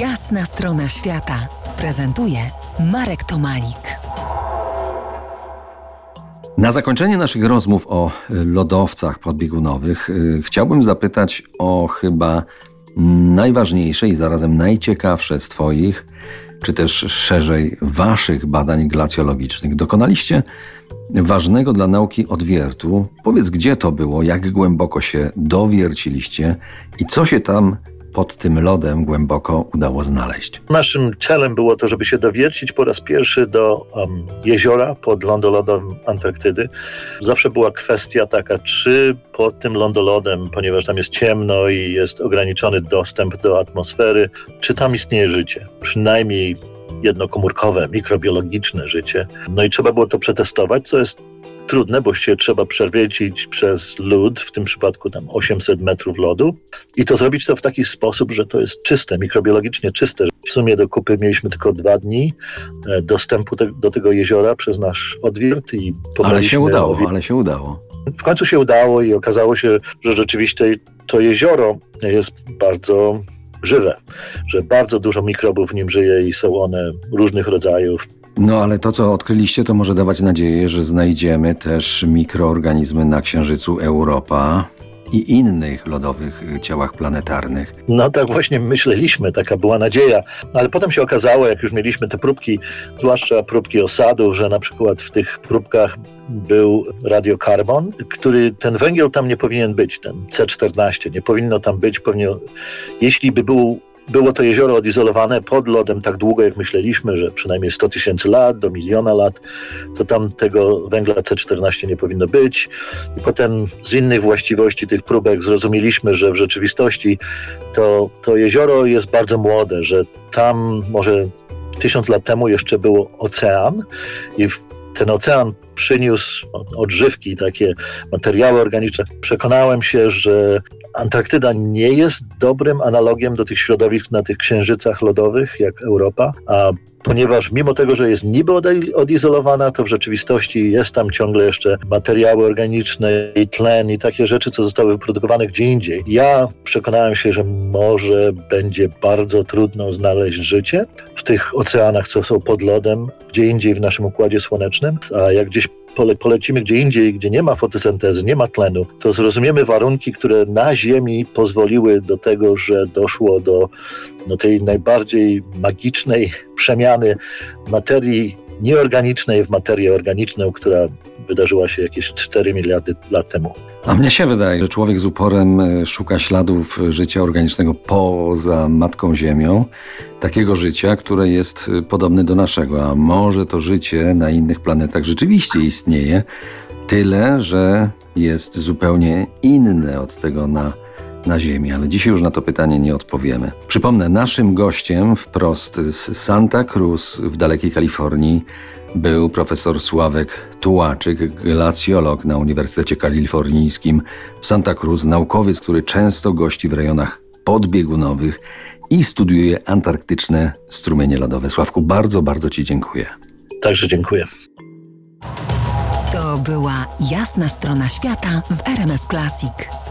Jasna strona świata prezentuje Marek Tomalik. Na zakończenie naszych rozmów o lodowcach podbiegunowych y, chciałbym zapytać o chyba najważniejsze i zarazem najciekawsze z Twoich, czy też szerzej Waszych badań glacjologicznych. Dokonaliście ważnego dla nauki odwiertu. Powiedz, gdzie to było, jak głęboko się dowierciliście i co się tam pod tym lodem głęboko udało znaleźć. Naszym celem było to, żeby się dowiercić po raz pierwszy do um, jeziora pod lądolodem Antarktydy. Zawsze była kwestia taka, czy pod tym lądolodem, ponieważ tam jest ciemno i jest ograniczony dostęp do atmosfery, czy tam istnieje życie. Przynajmniej jednokomórkowe, mikrobiologiczne życie. No i trzeba było to przetestować, co jest trudne, bo się trzeba przewiercić przez lód, w tym przypadku tam 800 metrów lodu i to zrobić to w taki sposób, że to jest czyste, mikrobiologicznie czyste. W sumie do kupy mieliśmy tylko dwa dni e, dostępu te, do tego jeziora przez nasz odwiert i Ale się udało, ale się udało. W końcu się udało i okazało się, że rzeczywiście to jezioro jest bardzo żywe, że bardzo dużo mikrobów w nim żyje i są one różnych rodzajów. No ale to, co odkryliście, to może dawać nadzieję, że znajdziemy też mikroorganizmy na Księżycu Europa i innych lodowych ciałach planetarnych. No tak właśnie myśleliśmy, taka była nadzieja. Ale potem się okazało, jak już mieliśmy te próbki, zwłaszcza próbki osadów, że na przykład w tych próbkach był radiokarbon, który ten węgiel tam nie powinien być, ten C14, nie powinno tam być, pewnie, jeśli by był było to jezioro odizolowane pod lodem tak długo, jak myśleliśmy, że przynajmniej 100 tysięcy lat do miliona lat, to tam tego węgla C14 nie powinno być. I potem z innych właściwości tych próbek zrozumieliśmy, że w rzeczywistości to, to jezioro jest bardzo młode, że tam może tysiąc lat temu jeszcze był ocean i ten ocean przyniósł odżywki, takie materiały organiczne. Przekonałem się, że Antarktyda nie jest dobrym analogiem do tych środowisk na tych księżycach lodowych jak Europa, a ponieważ mimo tego, że jest niby odizolowana, to w rzeczywistości jest tam ciągle jeszcze materiały organiczne i tlen i takie rzeczy, co zostały wyprodukowane gdzie indziej. Ja przekonałem się, że może będzie bardzo trudno znaleźć życie w tych oceanach, co są pod lodem, gdzie indziej w naszym Układzie Słonecznym, a jak gdzieś pole, polecimy gdzie indziej, gdzie nie ma fotosyntezy, nie ma tlenu, to zrozumiemy warunki, które na Ziemi pozwoliły do tego, że doszło do no, tej najbardziej magicznej przemiany materii nieorganicznej w materię organiczną, która wydarzyła się jakieś 4 miliardy lat temu. A mnie się wydaje, że człowiek z uporem e, szuka śladów życia organicznego poza Matką Ziemią, takiego życia, które jest e, podobne do naszego, a może to życie na innych planetach rzeczywiście istnieje, tyle, że jest zupełnie inne od tego na na Ziemi, ale dzisiaj już na to pytanie nie odpowiemy. Przypomnę, naszym gościem wprost z Santa Cruz w dalekiej Kalifornii był profesor Sławek Tułaczyk, glacjolog na Uniwersytecie Kalifornijskim w Santa Cruz, naukowiec, który często gości w rejonach podbiegunowych i studiuje antarktyczne strumienie lodowe. Sławku, bardzo, bardzo Ci dziękuję. Także dziękuję. To była jasna strona świata w RMF Classic.